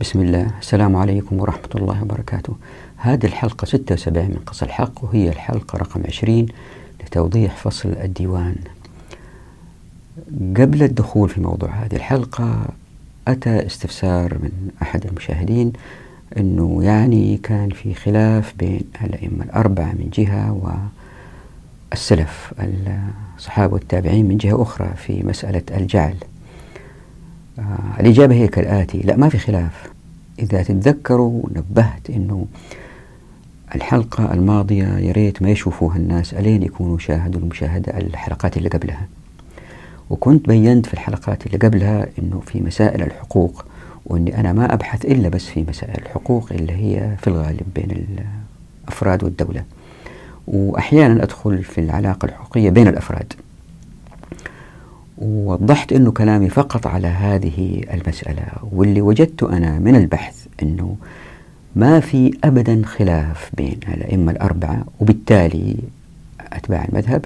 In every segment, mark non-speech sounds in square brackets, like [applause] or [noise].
بسم الله. السلام عليكم ورحمة الله وبركاته. هذه الحلقة 76 من قص الحق وهي الحلقة رقم 20 لتوضيح فصل الديوان. قبل الدخول في موضوع هذه الحلقة أتى استفسار من أحد المشاهدين أنه يعني كان في خلاف بين الأئمة الأربعة من جهة والسلف الصحابة والتابعين من جهة أخرى في مسألة الجعل. آه الإجابة هي كالآتي. لا ما في خلاف. إذا تتذكروا نبهت أنه الحلقة الماضية يا ريت ما يشوفوها الناس ألين يكونوا شاهدوا المشاهدة الحلقات اللي قبلها. وكنت بينت في الحلقات اللي قبلها أنه في مسائل الحقوق وأني أنا ما أبحث إلا بس في مسائل الحقوق اللي هي في الغالب بين الأفراد والدولة. وأحيانا أدخل في العلاقة الحقوقية بين الأفراد. ووضحت أنه كلامي فقط على هذه المسألة واللي وجدته أنا من البحث أنه ما في أبدا خلاف بين الأئمة الأربعة وبالتالي أتباع المذهب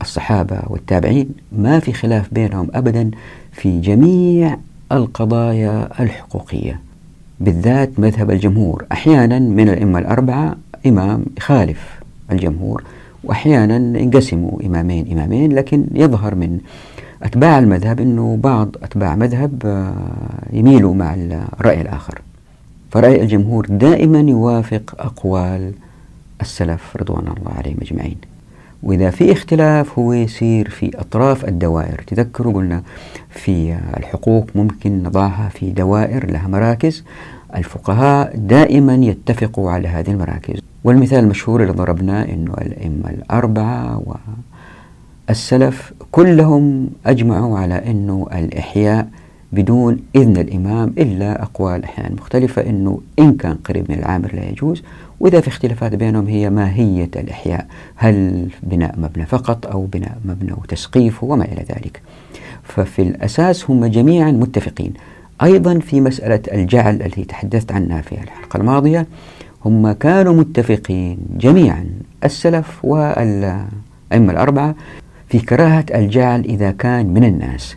والصحابة والتابعين ما في خلاف بينهم أبدا في جميع القضايا الحقوقية بالذات مذهب الجمهور. أحيانا من الأئمة الأربعة إمام يخالف الجمهور وأحيانا ينقسموا إمامين إمامين لكن يظهر من أتباع المذهب أنه بعض أتباع مذهب يميلوا مع الرأي الآخر. فرأي الجمهور دائما يوافق أقوال السلف رضوان الله عليهم أجمعين. وإذا في اختلاف هو يصير في أطراف الدوائر. تذكروا قلنا في الحقوق ممكن نضعها في دوائر لها مراكز. الفقهاء دائما يتفقوا على هذه المراكز. والمثال المشهور اللي ضربناه أنه الأئمة الأربعة والسلف كلهم أجمعوا على أنه الإحياء بدون إذن الإمام إلا أقوال أحيانا مختلفة أنه إن كان قريب من العامر لا يجوز وإذا في اختلافات بينهم هي ماهية الإحياء هل بناء مبنى فقط أو بناء مبنى وتسقيفه وما إلى ذلك. ففي الأساس هم جميعا متفقين. أيضا في مسألة الجعل التي تحدثت عنها في الحلقة الماضية هم كانوا متفقين جميعا السلف والأئمة الأربعة في كراهة الجعل إذا كان من الناس.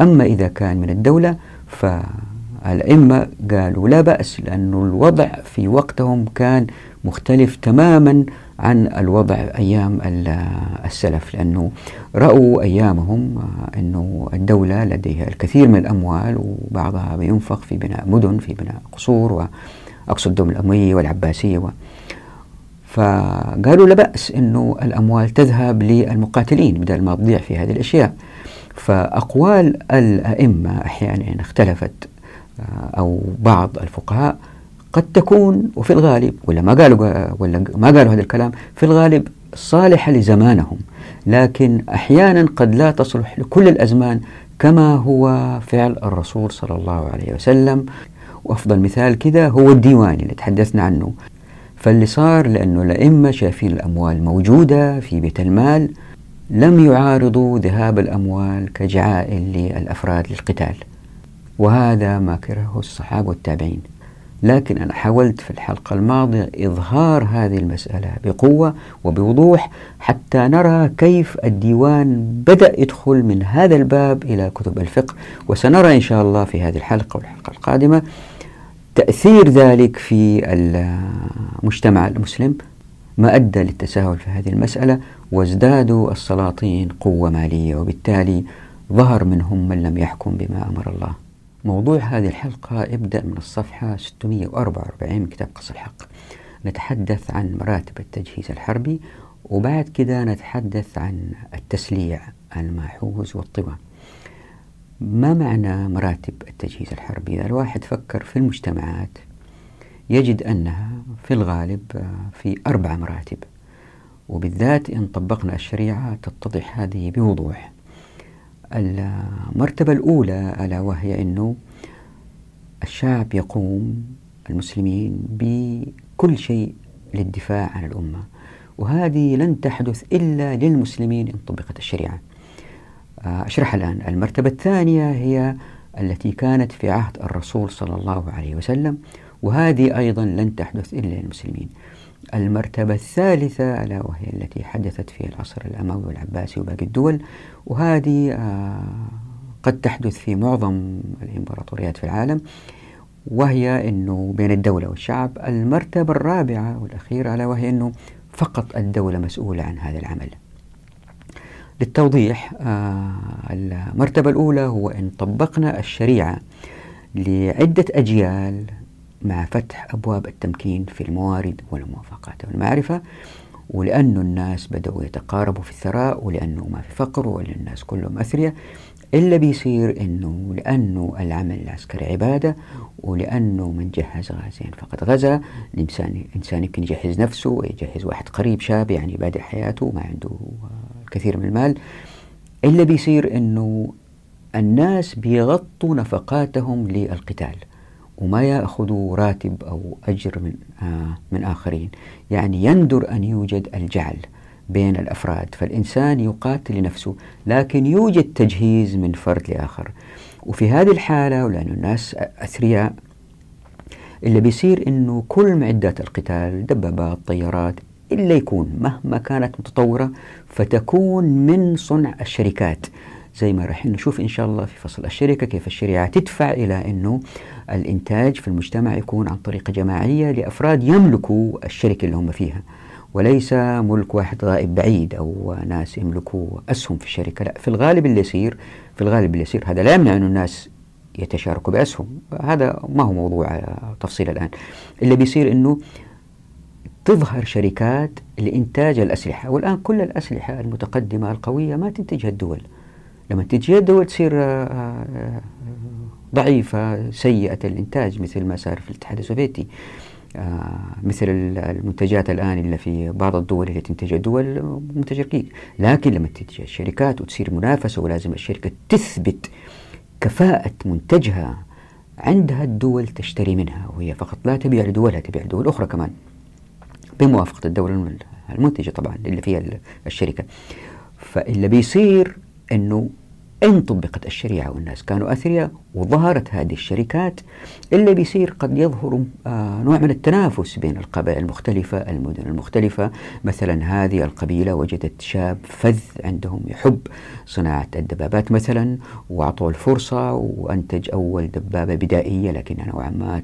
أما إذا كان من الدولة فالأئمة قالوا لا بأس لأن الوضع في وقتهم كان مختلف تماما عن الوضع أيام السلف لأنه رأوا أيامهم أنه الدولة لديها الكثير من الأموال وبعضها ينفق في بناء مدن في بناء قصور وأقصد الدولة الأموية والعباسية و فقالوا لا بأس أنه الأموال تذهب للمقاتلين بدل ما تضيع في هذه الأشياء. فأقوال الأئمة أحيانا اختلفت أو بعض الفقهاء قد تكون وفي الغالب ولا ما قالوا ولا ما قالوا هذا الكلام في الغالب صالحة لزمانهم. لكن أحيانا قد لا تصلح لكل الأزمان كما هو فعل الرسول صلى الله عليه وسلم. وأفضل مثال كذا هو الديوان اللي تحدثنا عنه. فاللي صار لأنه الأئمة شايفين الأموال موجودة في بيت المال لم يعارضوا ذهاب الأموال كجعائل للأفراد للقتال. وهذا ما كرهه الصحابة والتابعين. لكن أنا حاولت في الحلقة الماضية إظهار هذه المسألة بقوة وبوضوح حتى نرى كيف الديوان بدأ يدخل من هذا الباب إلى كتب الفقه وسنرى إن شاء الله في هذه الحلقة والحلقة القادمة تأثير ذلك في المجتمع المسلم. ما أدى للتساهل في هذه المسألة وازدادوا السلاطين قوة مالية وبالتالي ظهر منهم من لم يحكم بما أمر الله. موضوع هذه الحلقة يبدأ من الصفحة 644 من كتاب قص الحق. نتحدث عن مراتب التجهيز الحربي وبعد كده نتحدث عن التسليع الماحوز والطبع ما معنى مراتب التجهيز الحربي؟ إذا الواحد فكر في المجتمعات. يجد أنها في الغالب في أربع مراتب وبالذات إن طبقنا الشريعة تتضح هذه بوضوح. المرتبة الأولى ألا وهي أنه الشعب يقوم المسلمين بكل شيء للدفاع عن الأمة. وهذه لن تحدث إلا للمسلمين إن طبقت الشريعة. أشرح الآن. المرتبة الثانية هي التي كانت في عهد الرسول صلى الله عليه وسلم وهذه أيضا لن تحدث إلا للمسلمين. المرتبة الثالثة ألا وهي التي حدثت في العصر الأموي والعباسي وباقي الدول. وهذه قد تحدث في معظم الإمبراطوريات في العالم وهي أنه بين الدولة والشعب المرتبة الرابعة والأخيرة ألا وهي أنه فقط الدولة مسؤولة عن هذا العمل. للتوضيح آه المرتبة الأولى هو أن طبقنا الشريعة لعدة أجيال مع فتح أبواب التمكين في الموارد والموافقات والمعرفة ولأنه الناس بدأوا يتقاربوا في الثراء ولأنه ما في فقر ولأن الناس كلهم أثرياء. إلا بيصير أنه لأنه العمل العسكري عبادة ولأنه من جهز غازين فقد غزا. الإنسان إنسان يمكن يجهز نفسه ويجهز واحد قريب شاب يعني بادئ حياته ما عنده كثير من المال. إلا بيصير أنه الناس بيغطوا نفقاتهم للقتال. وما يأخذوا راتب أو أجر من, آه من آخرين. يعني يندر أن يوجد الجعل بين الأفراد. فالإنسان يقاتل لنفسه لكن يوجد تجهيز من فرد لآخر. وفي هذه الحالة ولأن الناس أثرياء اللي بيصير أنه كل معدات القتال دبابات طيارات إلا يكون مهما كانت متطورة فتكون من صنع الشركات. زي ما راح نشوف إن شاء الله في فصل الشركة كيف الشريعة تدفع إلى أنه الإنتاج في المجتمع يكون عن طريقة جماعية لأفراد يملكوا الشركة اللي هم فيها. وليس ملك واحد غائب بعيد أو ناس يملكوا أسهم في الشركة لا في الغالب اللي يصير في الغالب اللي يصير هذا لا يمنع أن الناس يتشاركوا بأسهم. هذا ما هو موضوع تفصيل الآن. اللي بيصير أنه تظهر شركات لإنتاج الأسلحة. والآن كل الأسلحة المتقدمة القوية ما تنتجها الدول. لما تنتجها الدول تصير آه، آه، ضعيفة سيئة الإنتاج مثل ما صار في الاتحاد السوفيتي. آه مثل المنتجات الآن اللي في بعض الدول اللي تنتجها دول منتج رقيق لكن لما تنتج الشركات وتصير منافسة ولازم الشركة تثبت كفاءة منتجها عندها الدول تشتري منها وهي فقط لا تبيع لدولها تبيع لدول أخرى كمان بموافقة الدولة المنتجة طبعا اللي فيها الشركة. فاللي بيصير أنه إن طبقت الشريعة والناس كانوا أثرياء وظهرت هذه الشركات اللي بيصير قد يظهر آه نوع من التنافس بين القبائل المختلفة المدن المختلفة. مثلا هذه القبيلة وجدت شاب فذ عندهم يحب صناعة الدبابات مثلا وأعطوه الفرصة وأنتج أول دبابة بدائية لكنها نوعا ما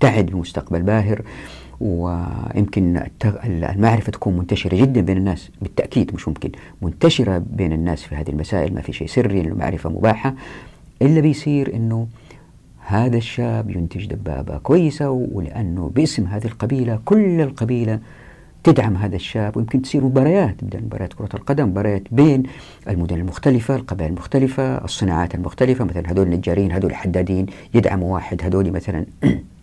تعد بمستقبل باهر. ويمكن المعرفة تكون منتشرة جدا بين الناس بالتأكيد مش ممكن منتشرة بين الناس في هذه المسائل ما في شيء سري المعرفة مباحة. إلا بيصير أنه هذا الشاب ينتج دبابة كويسة ولأنه باسم هذه القبيلة كل القبيلة تدعم هذا الشاب ويمكن تصير مباريات بدل مباريات كرة القدم مباريات بين المدن المختلفة القبائل المختلفة الصناعات المختلفة مثلا هذول النجارين هذول الحدادين يدعموا واحد هذول مثلا [clears throat]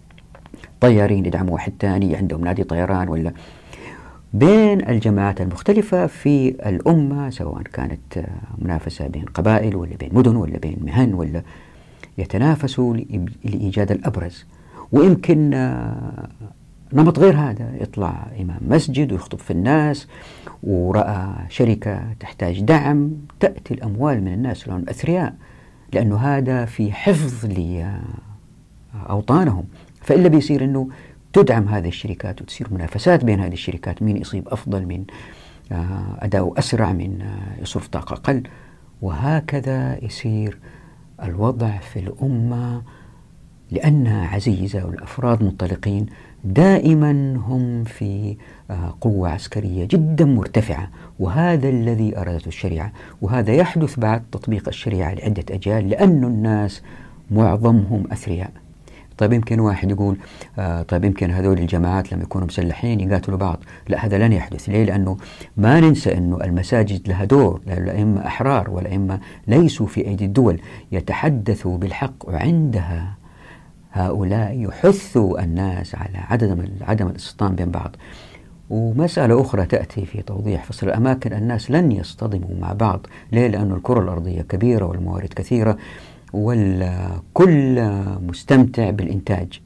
طيارين يدعموا واحد ثاني عندهم نادي طيران ولا بين الجماعات المختلفة في الأمة سواء كانت منافسة بين قبائل ولا بين مدن ولا بين مهن ولا يتنافسوا لإيجاد الأبرز. ويمكن آه، نمط غير هذا يطلع إمام مسجد ويخطب في الناس ورأى شركة تحتاج دعم تأتي الأموال من الناس لهم أثرياء لأنه هذا في حفظ لأوطانهم فإلا بيصير أنه تدعم هذه الشركات وتصير منافسات بين هذه الشركات مين يصيب أفضل من آه، أداؤه أسرع من آه، يصرف طاقة أقل. وهكذا يصير الوضع في الأمة لأنها عزيزة والأفراد منطلقين دائما هم في آه، قوة عسكرية جدا مرتفعة. وهذا الذي أرادته الشريعة وهذا يحدث بعد تطبيق الشريعة لعدة أجيال لأن الناس معظمهم أثرياء. طيب يمكن واحد يقول آه طيب يمكن هذول الجماعات لما يكونوا مسلحين يقاتلوا بعض. لا هذا لن يحدث. ليه؟ لأنه ما ننسى أنه المساجد لها دور الأئمة أحرار والأئمة ليسوا في أيدي الدول يتحدثوا بالحق وعندها هؤلاء يحثوا الناس على عدم عدم الاستيطان بين بعض. ومسألة أخرى تأتي في توضيح فصل الأماكن. الناس لن يصطدموا مع بعض. ليه؟ لأن الكرة الأرضية كبيرة والموارد كثيرة. والكل مستمتع بالإنتاج.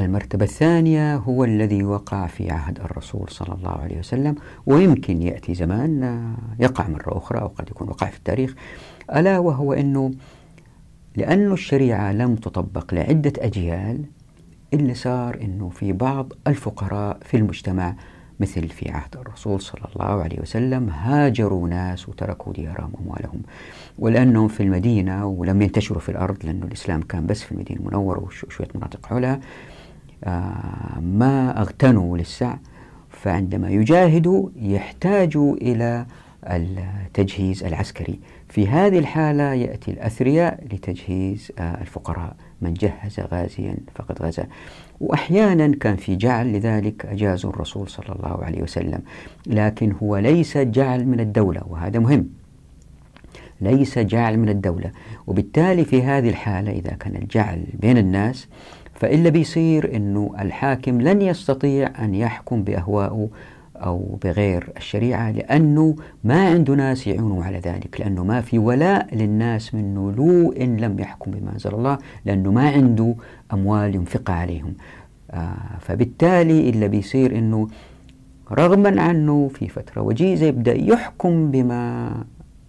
المرتبة الثانية هو الذي وقع في عهد الرسول صلى الله عليه وسلم ويمكن يأتي زمان يقع مرة أخرى أو قد يكون وقع في التاريخ. ألا وهو أنه لأن الشريعة لم تطبق لعدة أجيال اللي صار أنه في بعض الفقراء في المجتمع مثل في عهد الرسول صلى الله عليه وسلم هاجروا ناس وتركوا ديارهم وأموالهم. ولأنهم في المدينة ولم ينتشروا في الأرض لأنه الإسلام كان بس في المدينة المنورة وشوية مناطق حولها. آه ما أغتنوا للسعي فعندما يجاهدوا يحتاجوا إلى التجهيز العسكري. في هذه الحالة يأتي الأثرياء لتجهيز آه، الفقراء. من جهز غازيا فقد غزا. وأحيانا كان في جعل لذلك أجاز الرسول صلى الله عليه وسلم. لكن هو ليس جعل من الدولة وهذا مهم. ليس جعل من الدولة. وبالتالي في هذه الحالة إذا كان الجعل بين الناس فإلا بيصير أنه الحاكم لن يستطيع أن يحكم بأهوائه أو بغير الشريعة لأنه ما عنده ناس يعونوا على ذلك لأنه ما في ولاء للناس منه لو إن لم يحكم بما أنزل الله لأنه ما عنده أموال ينفقها عليهم. آه فبالتالي اللي بيصير أنه رغما عنه في فترة وجيزة يبدأ يحكم بما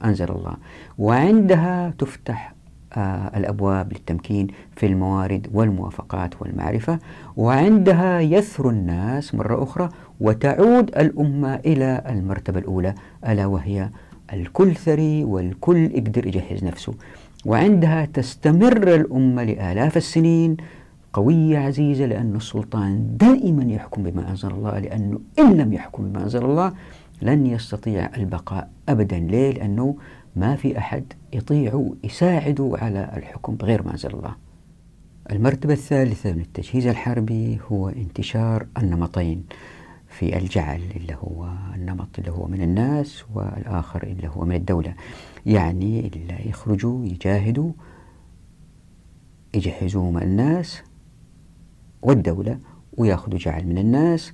أنزل الله. وعندها تفتح آه الأبواب للتمكين في الموارد والموافقات والمعرفة وعندها يثر الناس مرة أخرى وتعود الأمة إلى المرتبة الأولى ألا وهي الكل ثري والكل يقدر يجهز نفسه. وعندها تستمر الأمة لآلاف السنين قوية عزيزة لأن السلطان دائما يحكم بما أنزل الله لأنه إن لم يحكم بما أنزل الله لن يستطيع البقاء أبدا. ليه؟ لأنه ما في أحد يطيع يساعد على الحكم بغير ما أنزل الله. المرتبة الثالثة من التجهيز الحربي هو انتشار النمطين. في الجعل اللي هو النمط اللي هو من الناس والآخر اللي هو من الدولة. يعني اللي يخرجوا يجاهدوا يجهزوا الناس والدولة ويأخذوا جعل من الناس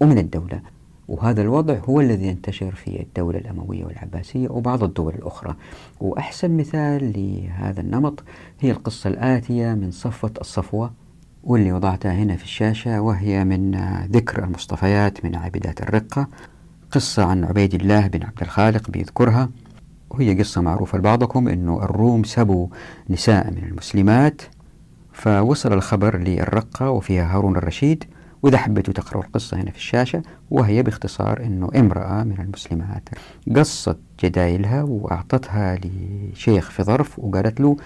ومن الدولة. وهذا الوضع هو الذي ينتشر في الدولة الأموية والعباسية وبعض الدول الأخرى. وأحسن مثال لهذا النمط هي القصة الآتية من صفوة الصفوة. واللي وضعتها هنا في الشاشة وهي من ذكر المصطفيات من عابدات الرقة قصة عن عبيد الله بن عبد الخالق بيذكرها. وهي قصة معروفة لبعضكم أنه الروم سبوا نساء من المسلمات فوصل الخبر للرقة وفيها هارون الرشيد وإذا حبيتوا تقرأوا القصة هنا في الشاشة وهي باختصار أنه امرأة من المسلمات. قصت جدايلها وأعطتها لشيخ في ظرف وقالت له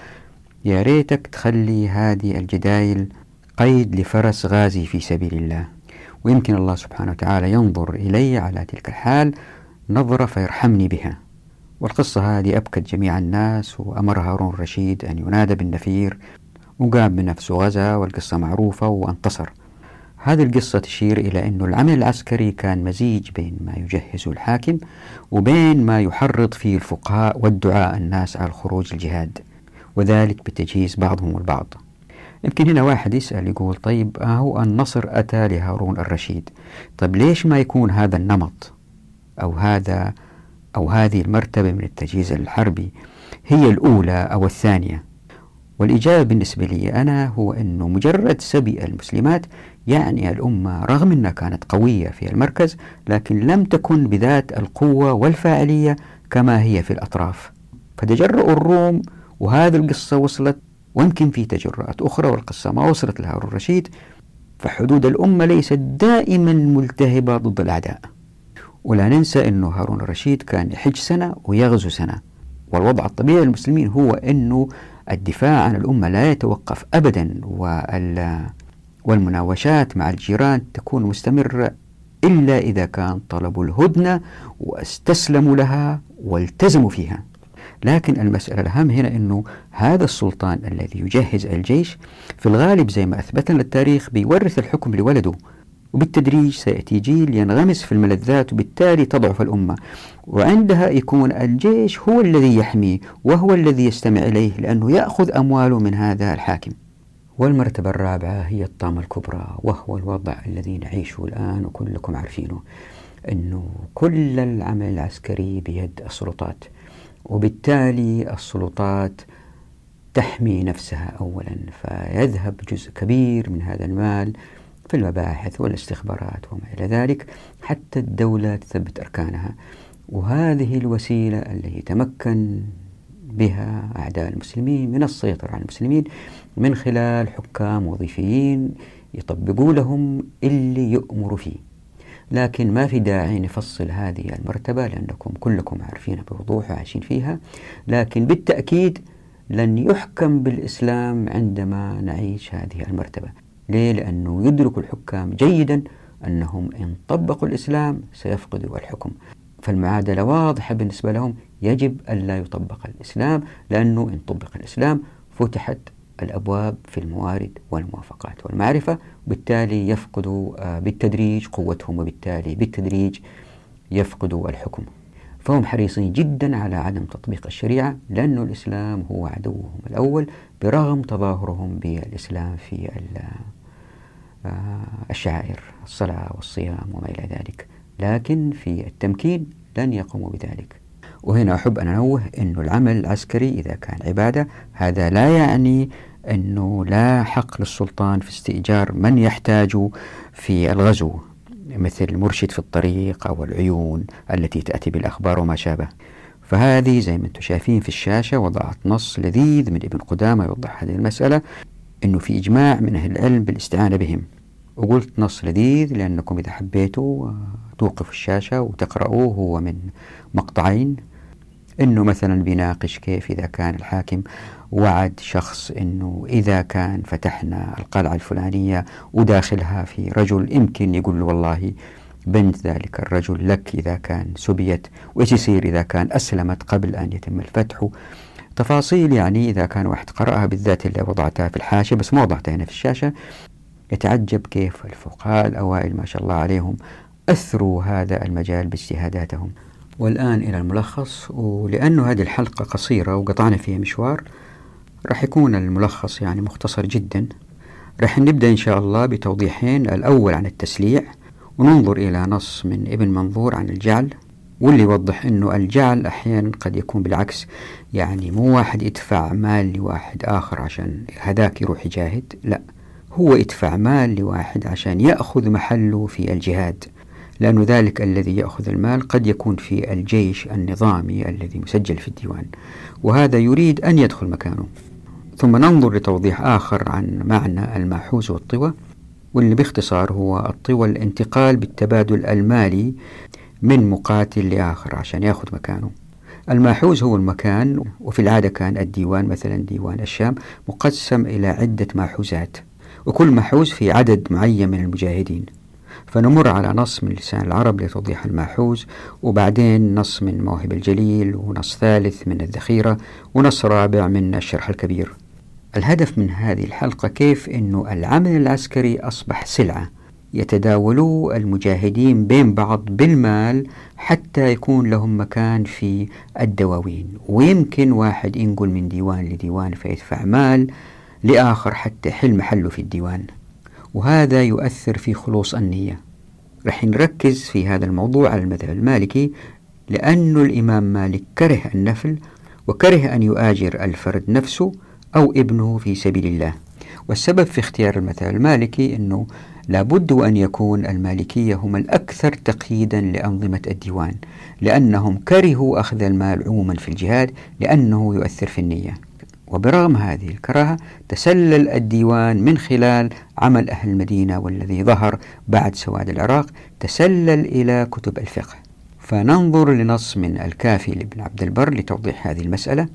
يا ريتك تخلي هذه الجدايل قيد لفرس غازي في سبيل الله. ويمكن الله سبحانه وتعالى ينظر إلي على تلك الحال نظرة فيرحمني بها. والقصة هذه أبكت جميع الناس وأمر هارون الرشيد أن ينادى بالنفير وقام بنفسه غزا والقصة معروفة وانتصر. هذه القصة تشير إلى أن العمل العسكري كان مزيج بين ما يجهزه الحاكم وبين ما يحرض فيه الفقهاء والدعاء الناس على الخروج الجهاد وذلك بتجهيز بعضهم البعض. يمكن هنا واحد يسأل يقول طيب هو النصر أتى لهارون الرشيد. طيب ليش ما يكون هذا النمط أو هذا أو هذه المرتبة من التجهيز الحربي هي الأولى أو الثانية؟ والإجابة بالنسبة لي أنا هو أنه مجرد سبي المسلمات يعني الأمة رغم أنها كانت قوية في المركز لكن لم تكن بذات القوة والفاعلية كما هي في الأطراف. فتجرؤوا الروم وهذه القصة وصلت ويمكن في تجرؤات أخرى والقصة ما وصلت لهارون الرشيد. فحدود الأمة ليست دائما ملتهبة ضد الأعداء. ولا ننسى أنه هارون الرشيد كان يحج سنة ويغزو سنة. والوضع الطبيعي للمسلمين هو أنه الدفاع عن الأمة لا يتوقف أبدا والمناوشات مع الجيران تكون مستمرة إلا إذا كان طلبوا الهدنة وأستسلموا لها والتزموا فيها. لكن المسألة الأهم هنا أنه هذا السلطان الذي يجهز الجيش في الغالب زي ما أثبتنا التاريخ بيورث الحكم لولده وبالتدريج سيأتي جيل ينغمس في الملذات وبالتالي تضعف الأمة وعندها يكون الجيش هو الذي يحميه وهو الذي يستمع إليه لأنه يأخذ أمواله من هذا الحاكم. والمرتبة الرابعة هي الطامة الكبرى وهو الوضع الذي نعيشه الآن وكلكم عارفينه أنه كل العمل العسكري بيد السلطات. وبالتالي السلطات تحمي نفسها أولا فيذهب جزء كبير من هذا المال في المباحث والاستخبارات وما إلى ذلك حتى الدولة تثبت أركانها. وهذه الوسيلة التي يتمكن بها أعداء المسلمين من السيطرة على المسلمين من خلال حكام وظيفيين يطبقوا لهم اللي يؤمروا فيه. لكن ما في داعي نفصل هذه المرتبة لأنكم كلكم عارفين بوضوح وعايشين فيها لكن بالتأكيد لن يحكم بالإسلام عندما نعيش هذه المرتبة ليه؟ لأنه يدرك الحكام جيدا أنهم إن طبقوا الإسلام سيفقدوا الحكم فالمعادلة واضحة بالنسبة لهم يجب ألا يطبق الإسلام لأنه إن طبق الإسلام فتحت الأبواب في الموارد والموافقات والمعرفة وبالتالي يفقدوا آه، بالتدريج قوتهم وبالتالي بالتدريج يفقدوا الحكم. فهم حريصين جدا على عدم تطبيق الشريعة لأن الإسلام هو عدوهم الأول برغم تظاهرهم بالإسلام في آه، الشعائر الصلاة والصيام وما إلى ذلك. لكن في التمكين لن يقوموا بذلك. وهنا أحب أن أنوه أن العمل العسكري إذا كان عبادة هذا لا يعني أنه لا حق للسلطان في استئجار من يحتاج في الغزو مثل المرشد في الطريق أو العيون التي تأتي بالأخبار وما شابه. فهذه زي ما أنتم شايفين في الشاشة وضعت نص لذيذ من ابن قدامة يوضح هذه المسألة أنه في إجماع من أهل العلم بالاستعانة بهم. وقلت نص لذيذ لأنكم إذا حبيتوا توقفوا الشاشة وتقرأوه هو من مقطعين. إنه مثلا بيناقش كيف إذا كان الحاكم وعد شخص إنه إذا كان فتحنا القلعة الفلانية وداخلها في رجل يمكن يقول له والله بنت ذلك الرجل لك إذا كان سبيت وإيش يصير إذا كان أسلمت قبل أن يتم الفتح؟ تفاصيل يعني إذا كان واحد قرأها بالذات اللي وضعتها في الحاشية بس ما وضعتها هنا في الشاشة. يتعجب كيف الفقهاء الأوائل ما شاء الله عليهم أثروا هذا المجال باجتهاداتهم. والآن إلى الملخص ولأنه هذه الحلقة قصيرة وقطعنا فيها مشوار راح يكون الملخص يعني مختصر جدا. راح نبدأ إن شاء الله بتوضيحين الأول عن التسليع وننظر إلى نص من ابن منظور عن الجعل واللي يوضح أنه الجعل أحيانا قد يكون بالعكس يعني مو واحد يدفع مال لواحد آخر عشان هذاك يروح يجاهد لا هو يدفع مال لواحد عشان يأخذ محله في الجهاد. لأن ذلك الذي يأخذ المال قد يكون في الجيش النظامي الذي مسجل في الديوان وهذا يريد أن يدخل مكانه. ثم ننظر لتوضيح آخر عن معنى الماحوز والطوى واللي باختصار هو الطوى الانتقال بالتبادل المالي من مقاتل لآخر عشان يأخذ مكانه. الماحوز هو المكان وفي العادة كان الديوان مثلا ديوان الشام مقسم إلى عدة ماحوزات وكل محوز في عدد معين من المجاهدين. فنمر على نص من لسان العرب لتوضيح الماحوز وبعدين نص من موهب الجليل ونص ثالث من الذخيرة ونص رابع من الشرح الكبير. الهدف من هذه الحلقة كيف أنه العمل العسكري أصبح سلعة يتداولوا المجاهدين بين بعض بالمال حتى يكون لهم مكان في الدواوين. ويمكن واحد ينقل من ديوان لديوان فيدفع مال لآخر حتى يحل محله في الديوان. وهذا يؤثر في خلوص النية. رح نركز في هذا الموضوع على المذهب المالكي لأن الإمام مالك كره النفل وكره أن يؤاجر الفرد نفسه أو ابنه في سبيل الله. والسبب في اختيار المذهب المالكي أنه لابد أن يكون المالكية هم الأكثر تقييدا لأنظمة الديوان لأنهم كرهوا أخذ المال عموما في الجهاد لأنه يؤثر في النية. وبرغم هذه الكراهة تسلل الديوان من خلال عمل أهل المدينة والذي ظهر بعد سواد العراق تسلل إلى كتب الفقه. فننظر لنص من الكافي لابن عبد البر لتوضيح هذه المسألة.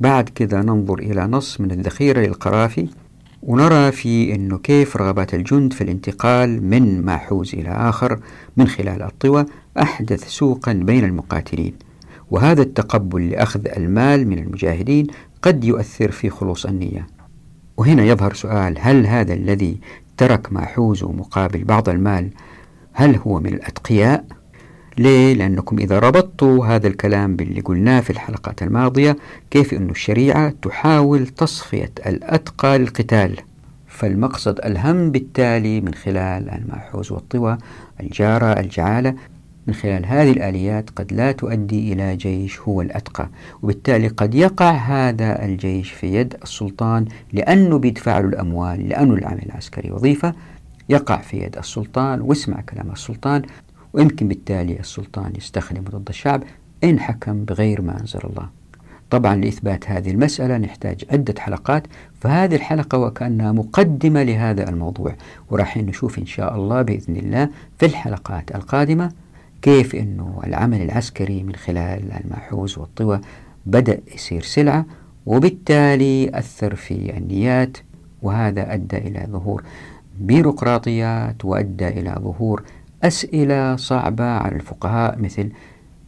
بعد كذا ننظر إلى نص من الذخيرة للقرافي ونرى في أنه كيف رغبات الجند في الانتقال من ماحوز إلى آخر من خلال الطوى أحدث سوقا بين المقاتلين. وهذا التقبل لأخذ المال من المجاهدين قد يؤثر في خلوص النية وهنا يظهر سؤال هل هذا الذي ترك ماحوزه مقابل بعض المال هل هو من الأتقياء؟ ليه؟ لأنكم إذا ربطتوا هذا الكلام باللي قلناه في الحلقات الماضية كيف أن الشريعة تحاول تصفية الأتقى للقتال فالمقصد الهم بالتالي من خلال الماحوز والطوى الجارة الجعالة من خلال هذه الآليات قد لا تؤدي إلى جيش هو الأتقى وبالتالي قد يقع هذا الجيش في يد السلطان لأنه بيدفع له الأموال لأنه العمل العسكري وظيفة يقع في يد السلطان واسمع كلام السلطان ويمكن بالتالي السلطان يستخدم ضد الشعب إن حكم بغير ما أنزل الله. طبعا لإثبات هذه المسألة نحتاج عدة حلقات فهذه الحلقة وكأنها مقدمة لهذا الموضوع وراح نشوف إن شاء الله بإذن الله في الحلقات القادمة. كيف أنه العمل العسكري من خلال الماحوز والطوى بدأ يصير سلعة وبالتالي أثر في النيات وهذا أدى إلى ظهور بيروقراطيات وأدى إلى ظهور أسئلة صعبة على الفقهاء مثل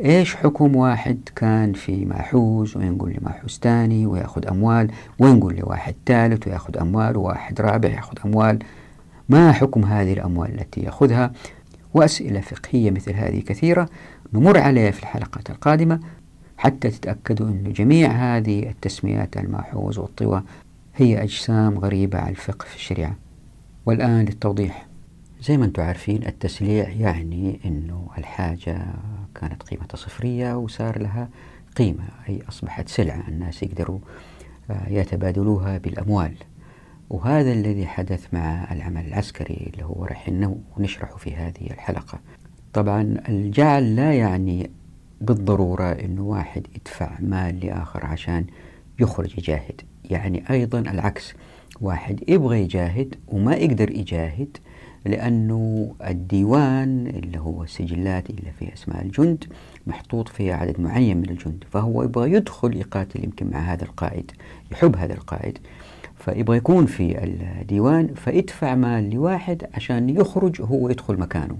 إيش حكم واحد كان في ماحوز وينقل لماحوز ثاني ويأخذ أموال وينقل لواحد ثالث ويأخذ أموال وواحد رابع يأخذ أموال؟ ما حكم هذه الأموال التي يأخذها؟ وأسئلة فقهية مثل هذه كثيرة نمر عليها في الحلقات القادمة حتى تتأكدوا أن جميع هذه التسميات الماحوز والطوى هي أجسام غريبة على الفقه في الشريعة. والآن للتوضيح. زي ما أنتم عارفين التسليع يعني أنه الحاجة كانت قيمتها صفرية وصار لها قيمة أي أصبحت سلعة الناس يقدروا آه، يتبادلوها بالأموال. وهذا الذي حدث مع العمل العسكري اللي هو راح نشرحه في هذه الحلقة. طبعا الجعل لا يعني بالضرورة أنه واحد يدفع مال لآخر عشان يخرج يجاهد. يعني أيضا العكس واحد يبغى يجاهد وما يقدر يجاهد لأنه الديوان اللي هو السجلات اللي فيها أسماء الجند محطوط فيها عدد معين من الجند فهو يبغى يدخل يقاتل يمكن مع هذا القائد يحب هذا القائد. فيبغى يكون في الديوان فيدفع مال لواحد عشان يخرج هو يدخل مكانه.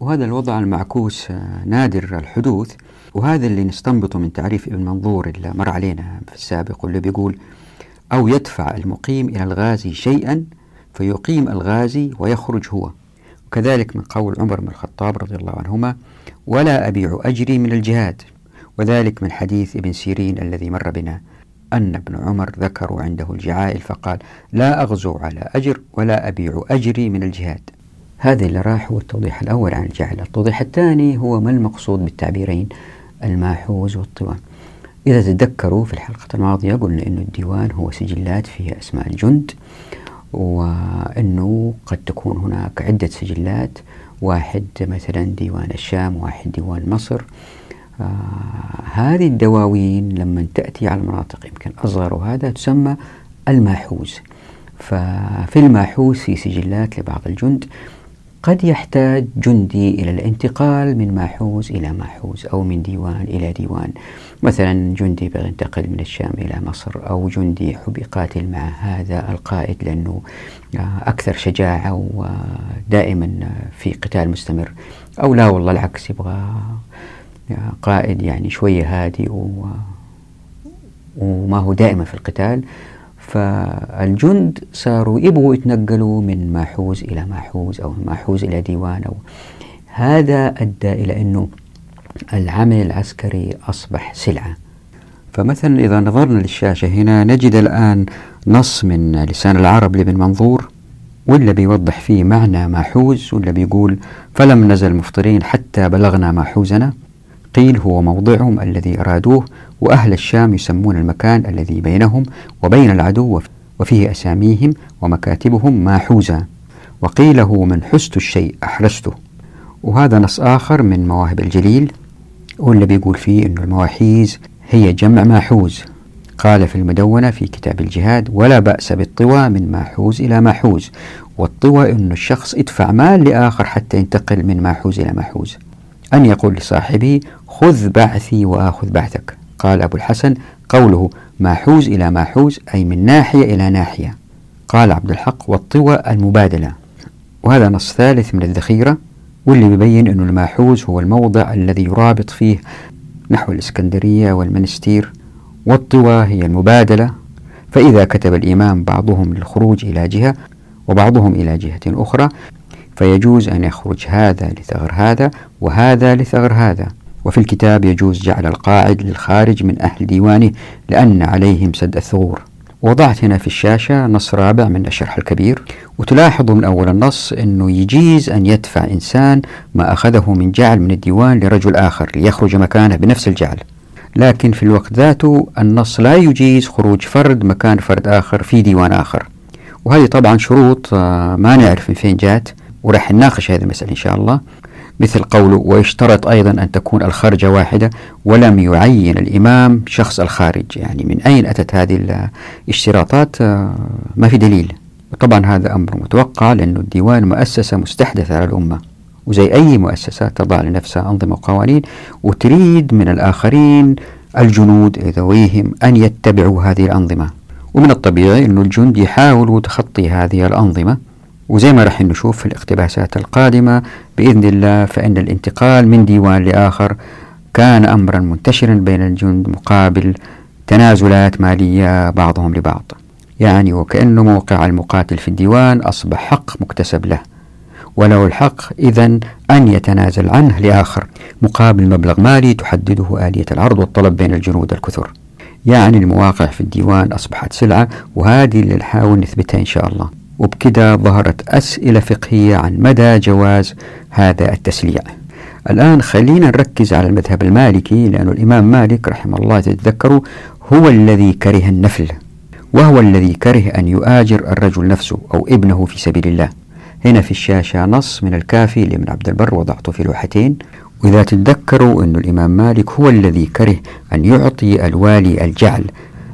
وهذا الوضع المعكوس نادر الحدوث. وهذا اللي نستنبطه من تعريف ابن منظور اللي مر علينا في السابق واللي بيقول أو يدفع المقيم إلى الغازي شيئا فيقيم الغازي ويخرج هو. وكذلك من قول عمر بن الخطاب رضي الله عنهما ولا أبيع أجري من الجهاد. وذلك من حديث ابن سيرين الذي مر بنا. أن ابن عمر ذكروا عنده الجعائل فقال لا أغزو على أجر ولا أبيع أجري من الجهاد. هذا اللي راح هو التوضيح الأول عن الجعل. التوضيح الثاني هو ما المقصود بالتعبيرين؟ الماحوز والطوان. إذا تذكروا في الحلقة الماضية قلنا أن الديوان هو سجلات فيها أسماء الجند وأنه قد تكون هناك عدة سجلات واحد مثلا ديوان الشام واحد ديوان مصر. هذه الدواوين لما تأتي على المناطق يمكن أصغر وهذا تسمى الماحوز ففي الماحوز في سجلات لبعض الجند قد يحتاج جندي إلى الانتقال من ماحوز إلى ماحوز أو من ديوان إلى ديوان. مثلا جندي بغى ينتقل من الشام إلى مصر أو جندي يحب يقاتل مع هذا القائد لأنه أكثر شجاعة ودائما في قتال مستمر. أو لا والله العكس يبغى قائد يعني شوية هادي وما هو دائما في القتال. فالجند صاروا يبغوا يتنقلوا من ماحوز إلى ماحوز أو من ماحوز إلى ديوان أو هذا أدى إلى أنه العمل العسكري أصبح سلعة. فمثلا إذا نظرنا للشاشة هنا نجد الآن نص من لسان العرب لابن منظور ولا بيوضح فيه معنى ماحوز ولا بيقول فلم نزل مفطرين حتى بلغنا ماحوزنا. قيل هو موضعهم الذي أرادوه وأهل الشام يسمون المكان الذي بينهم وبين العدو وفيه أساميهم ومكاتبهم ماحوزا وقيل هو من حست الشيء أحرسته. وهذا نص آخر من مواهب الجليل. واللي بيقول فيه أن المواحيز هي جمع ماحوز. قال في المدونة في كتاب الجهاد ولا بأس بالطوى من ماحوز إلى ماحوز. والطوى أن الشخص يدفع مال لآخر حتى ينتقل من ماحوز إلى ماحوز. أن يقول لصاحبه خذ بعثي وآخذ بعثك. قال أبو الحسن قوله ماحوز إلى ماحوز أي من ناحية إلى ناحية قال عبد الحق والطوى المبادلة. وهذا نص ثالث من الذخيرة واللي بيبين أن الماحوز هو الموضع الذي يرابط فيه نحو الإسكندرية والمنستير والطوى هي المبادلة. فإذا كتب الإمام بعضهم للخروج إلى جهة وبعضهم إلى جهة أخرى فيجوز أن يخرج هذا لثغر هذا وهذا لثغر هذا. وفي الكتاب يجوز جعل القاعد للخارج من أهل ديوانه لأن عليهم سد الثغور. وضعت هنا في الشاشة نص رابع من الشرح الكبير. وتلاحظوا من أول النص أنه يجيز أن يدفع إنسان ما أخذه من جعل من الديوان لرجل آخر ليخرج مكانه بنفس الجعل. لكن في الوقت ذاته النص لا يجيز خروج فرد مكان فرد آخر في ديوان آخر. وهذه طبعا شروط آه، ما نعرف من فين جات وراح نناقش هذه المسألة إن شاء الله. مثل قوله ويشترط أيضا أن تكون الخرجة واحدة ولم يعين الإمام شخص الخارج. يعني من أين أتت هذه الاشتراطات؟ آه، ما في دليل. طبعا هذا أمر متوقع لأن الديوان مؤسسة مستحدثة على الأمة وزي أي مؤسسة تضع لنفسها أنظمة وقوانين وتريد من الآخرين الجنود ذويهم أن يتبعوا هذه الأنظمة. ومن الطبيعي أن الجند يحاولوا تخطي هذه الأنظمة. وزي ما راح نشوف في الاقتباسات القادمة بإذن الله فإن الانتقال من ديوان لآخر كان أمرا منتشرا بين الجند مقابل تنازلات مالية بعضهم لبعض. يعني وكأنه موقع المقاتل في الديوان أصبح حق مكتسب له. وله الحق إذا أن يتنازل عنه لآخر مقابل مبلغ مالي تحدده آلية العرض والطلب بين الجنود الكثر. يعني المواقع في الديوان أصبحت سلعة وهذه اللي نحاول نثبتها إن شاء الله. وبكده ظهرت أسئلة فقهية عن مدى جواز هذا التسليع. الآن خلينا نركز على المذهب المالكي لأن الإمام مالك رحمه الله تتذكروا هو الذي كره النفل وهو الذي كره أن يؤاجر الرجل نفسه أو ابنه في سبيل الله. هنا في الشاشة نص من الكافي لابن عبد البر وضعته في لوحتين. وإذا تتذكروا أن الإمام مالك هو الذي كره أن يعطي الوالي الجعل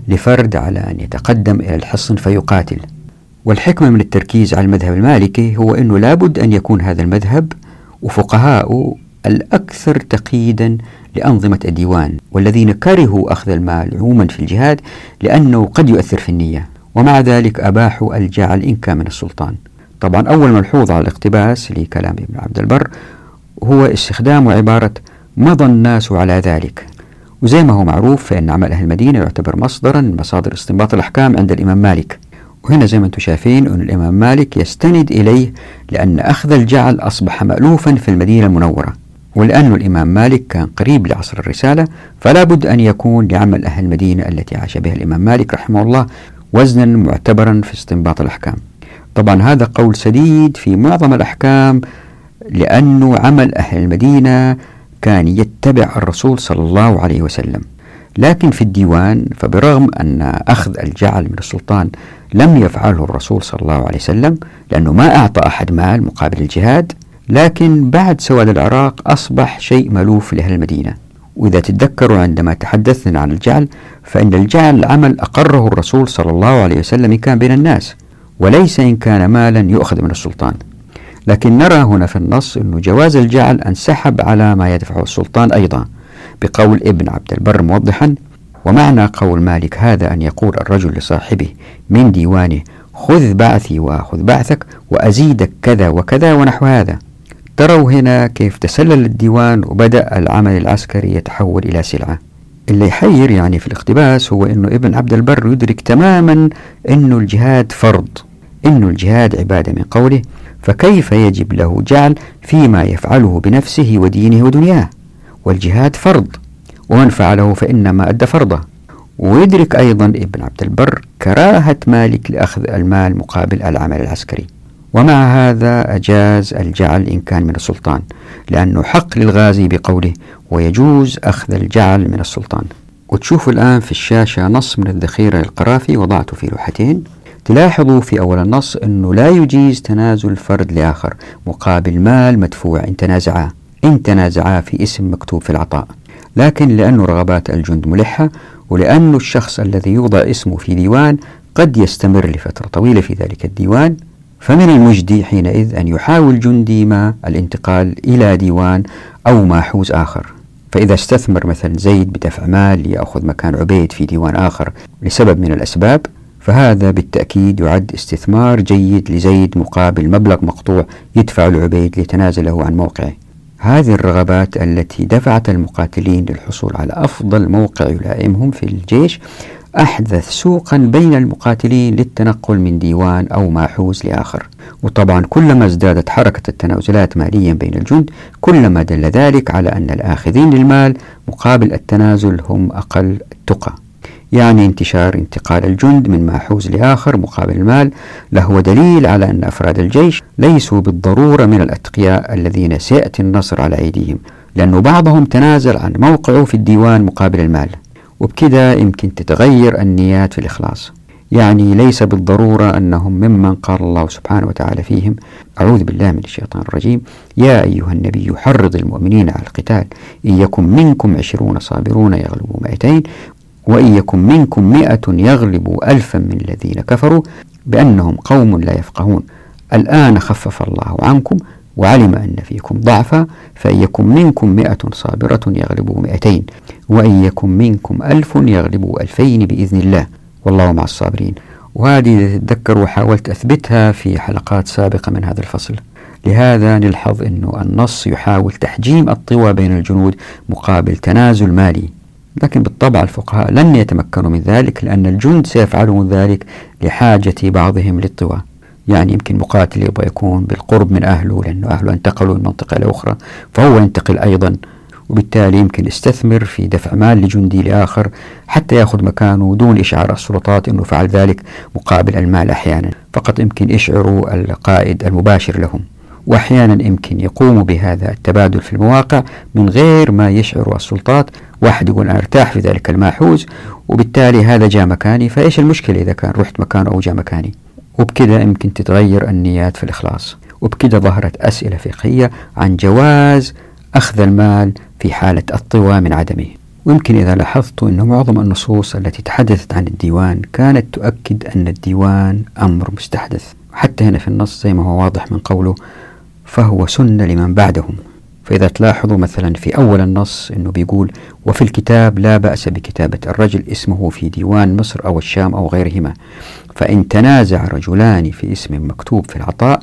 لفرد على أن يتقدم إلى الحصن فيقاتل. والحكمة من التركيز على المذهب المالكي هو أنه لابد أن يكون هذا المذهب وفقهاؤه الأكثر تقييدا لأنظمة الديوان والذين كرهوا أخذ المال عموما في الجهاد لأنه قد يؤثر في النية. ومع ذلك أباحوا الجعل إن كان من السلطان. طبعا أول ملحوظة على الاقتباس لكلام ابن عبد البر هو استخدام عبارة مضى الناس على ذلك وزي ما هو معروف فإن عمل أهل المدينة يعتبر مصدرا من مصادر استنباط الأحكام عند الإمام مالك. وهنا زي ما أنتم شايفين أن الإمام مالك يستند إليه لأن أخذ الجعل أصبح مألوفا في المدينة المنورة. ولأن الإمام مالك كان قريب لعصر الرسالة فلا بد أن يكون لعمل أهل المدينة التي عاش بها الإمام مالك رحمه الله وزنا معتبرا في استنباط الأحكام. طبعا هذا قول سديد في معظم الأحكام لأنه عمل أهل المدينة كان يتبع الرسول صلى الله عليه وسلم. لكن في الديوان فبرغم أن أخذ الجعل من السلطان لم يفعله الرسول صلى الله عليه وسلم لأنه ما أعطى أحد مال مقابل الجهاد لكن بعد سواد العراق أصبح شيء ملوف لأهل المدينة. وإذا تتذكروا عندما تحدثنا عن الجعل فإن الجعل عمل أقره الرسول صلى الله عليه وسلم كان بين الناس وليس إن كان مالا يؤخذ من السلطان. لكن نرى هنا في النص أن جواز الجعل انسحب على ما يدفعه السلطان أيضا بقول ابن عبد البر موضحا ومعنى قول مالك هذا أن يقول الرجل لصاحبه من ديوانه خذ بعثي وأخذ بعثك وأزيدك كذا وكذا ونحو هذا. تروا هنا كيف تسلل الديوان وبدأ العمل العسكري يتحول إلى سلعة. اللي يحير يعني في الاقتباس هو أنه ابن عبد البر يدرك تماما أنه الجهاد فرض أنه الجهاد عبادة من قوله فكيف يجب له جعل فيما يفعله بنفسه ودينه ودنياه؟ والجهاد فرض. ومن فعله فإنما أدى فرضه. ويدرك أيضا ابن عبد البر كراهة مالك لأخذ المال مقابل العمل العسكري. ومع هذا أجاز الجعل إن كان من السلطان لأنه حق للغازي بقوله ويجوز أخذ الجعل من السلطان. وتشوفوا الآن في الشاشة نص من الذخيرة للقرافي وضعته في لوحتين. تلاحظوا في أول النص أنه لا يجيز تنازل فرد لآخر مقابل مال مدفوع إن تنازعا. إن تنازعا في اسم مكتوب في العطاء. لكن لأن رغبات الجند ملحة ولأن الشخص الذي يوضع اسمه في ديوان قد يستمر لفترة طويلة في ذلك الديوان فمن المجدي حينئذ أن يحاول جندي ما الانتقال إلى ديوان أو ماحوز آخر. فإذا استثمر مثلا زيد بدفع مال ليأخذ مكان عبيد في ديوان آخر لسبب من الأسباب فهذا بالتأكيد يعد استثمار جيد لزيد مقابل مبلغ مقطوع يدفع العبيد ليتنازله عن موقعه. هذه الرغبات التي دفعت المقاتلين للحصول على أفضل موقع يلائمهم في الجيش أحدث سوقا بين المقاتلين للتنقل من ديوان أو ماحوز لآخر. وطبعا كلما ازدادت حركة التنازلات ماليا بين الجند كلما دل ذلك على أن الآخذين للمال مقابل التنازل هم أقل التقى يعني انتشار انتقال الجند من ماحوز لآخر مقابل المال. لهو دليل على أن أفراد الجيش ليسوا بالضرورة من الأتقياء الذين سيأتي النصر على أيديهم لأن بعضهم تنازل عن موقعه في الديوان مقابل المال. وبكذا يمكن تتغير النيات في الإخلاص. يعني ليس بالضرورة أنهم ممن قال الله سبحانه وتعالى فيهم أعوذ بالله من الشيطان الرجيم. يا أيها النبي حرض المؤمنين على القتال. إن يكن منكم عشرون صابرون يغلبوا مئتين وإن يكن منكم مئة يغلبوا ألفا من الذين كفروا بأنهم قوم لا يفقهون. الآن خفف الله عنكم وعلم أن فيكم ضعفا فإن يكن منكم مئة صابرة يغلبوا مئتين وإن يكن منكم ألف يغلبوا ألفين بإذن الله. والله مع الصابرين. وهذه تتذكر وحاولت أثبتها في حلقات سابقة من هذا الفصل. لهذا نلحظ أن النص يحاول تحجيم الطوى بين الجنود مقابل تنازل مالي. لكن بالطبع الفقهاء لن يتمكنوا من ذلك لأن الجند سيفعلون ذلك لحاجة بعضهم للطوى. يعني يمكن مقاتل يبغى يكون بالقرب من أهله لأنه أهله انتقلوا من منطقة إلى أخرى فهو ينتقل أيضا وبالتالي يمكن يستثمر في دفع مال لجندي لآخر حتى يأخذ مكانه دون إشعار السلطات أنه فعل ذلك مقابل المال أحيانا. فقط يمكن يشعروا القائد المباشر لهم. وأحيانا يمكن يقوموا بهذا التبادل في المواقع من غير ما يشعروا السلطات واحد يقول أنا ارتاح في ذلك الماحوز وبالتالي هذا جاء مكاني فإيش المشكلة إذا كان رحت مكانه أو جاء مكاني؟ وبكذا يمكن تتغير النيات في الإخلاص. وبكذا ظهرت أسئلة فقهية عن جواز أخذ المال في حالة الطوى من عدمه. ويمكن إذا لاحظت أن معظم النصوص التي تحدثت عن الديوان كانت تؤكد أن الديوان أمر مستحدث. حتى هنا في النص زي ما هو واضح من قوله فهو سنة لمن بعدهم. فإذا تلاحظوا مثلا في أول النص أنه بيقول وفي الكتاب لا بأس بكتابة الرجل اسمه في ديوان مصر أو الشام أو غيرهما فإن تنازع رجلان في اسم مكتوب في العطاء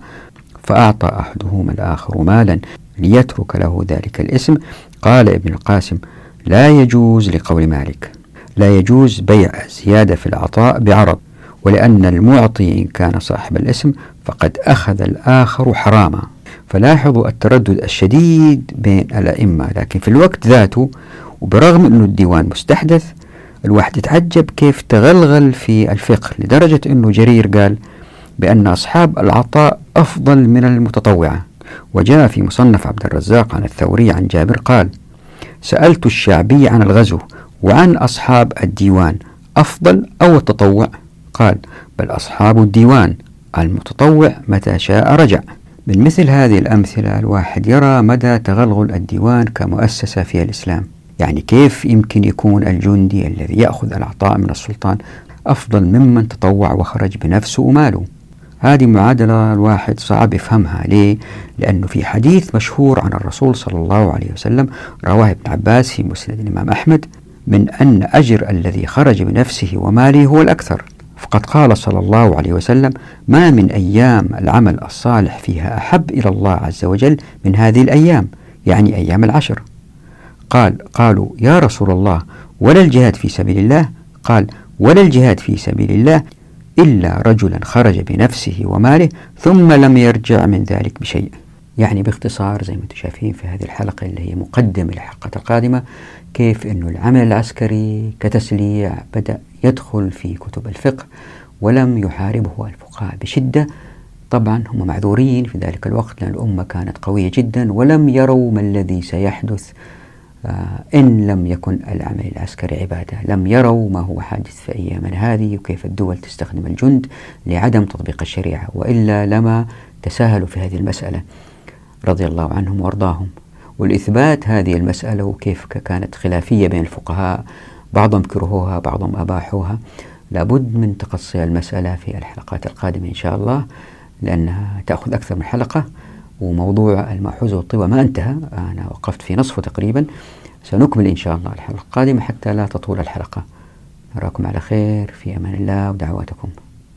فأعطى أحدهما الآخر مالا ليترك له ذلك الاسم. قال ابن القاسم لا يجوز لقول مالك لا يجوز بيع الزيادة في العطاء بعرض ولأن المعطي إن كان صاحب الاسم فقد أخذ الآخر حراما. فلاحظوا التردد الشديد بين الأئمة لكن في الوقت ذاته وبرغم أنه الديوان مستحدث الواحد يتعجب كيف تغلغل في الفقه لدرجة أنه جرير قال بأن أصحاب العطاء أفضل من المتطوعة. وجاء في مصنف عبد الرزاق عن الثوري عن جابر قال سألت الشعبي عن الغزو وعن أصحاب الديوان أفضل أو التطوع؟ قال بل أصحاب الديوان المتطوع متى شاء رجع. من مثل هذه الأمثلة الواحد يرى مدى تغلغل الديوان كمؤسسة في الإسلام. يعني كيف يمكن يكون الجندي الذي يأخذ العطاء من السلطان أفضل ممن تطوع وخرج بنفسه وماله؟ هذه معادلة الواحد صعب يفهمها. ليه؟ لأنه في حديث مشهور عن الرسول صلى الله عليه وسلم رواه ابن عباس في مسند الإمام أحمد من أن أجر الذي خرج بنفسه وماله هو الأكثر. فقد قال صلى الله عليه وسلم ما من أيام العمل الصالح فيها أحب إلى الله عز وجل من هذه الأيام يعني أيام العشر. قال قالوا يا رسول الله ولا الجهاد في سبيل الله؟ قال ولا الجهاد في سبيل الله إلا رجلا خرج بنفسه وماله ثم لم يرجع من ذلك بشيء. يعني باختصار زي ما أنتم شايفين في هذه الحلقة اللي هي مقدمة للحلقة القادمة كيف أنه العمل العسكري كتسليع بدأ يدخل في كتب الفقه ولم يحاربه الفقهاء بشدة. طبعا هم معذورين في ذلك الوقت لأن الأمة كانت قوية جدا ولم يروا ما الذي سيحدث. آه، إن لم يكن العمل العسكري عبادة لم يروا ما هو حادث في أيامنا هذه وكيف الدول تستخدم الجند لعدم تطبيق الشريعة وإلا لما تساهلوا في هذه المسألة رضي الله عنهم وأرضاهم. والإثبات هذه المسألة وكيف كانت خلافية بين الفقهاء بعضهم كرهوها بعضهم أباحوها. لابد من تقصي المسألة في الحلقات القادمة إن شاء الله لأنها تأخذ أكثر من حلقة وموضوع المأحوز والطوى ما انتهى. أنا وقفت في نصفه تقريبا. سنكمل إن شاء الله الحلقة القادمة حتى لا تطول الحلقة. نراكم على خير في أمان الله ودعواتكم.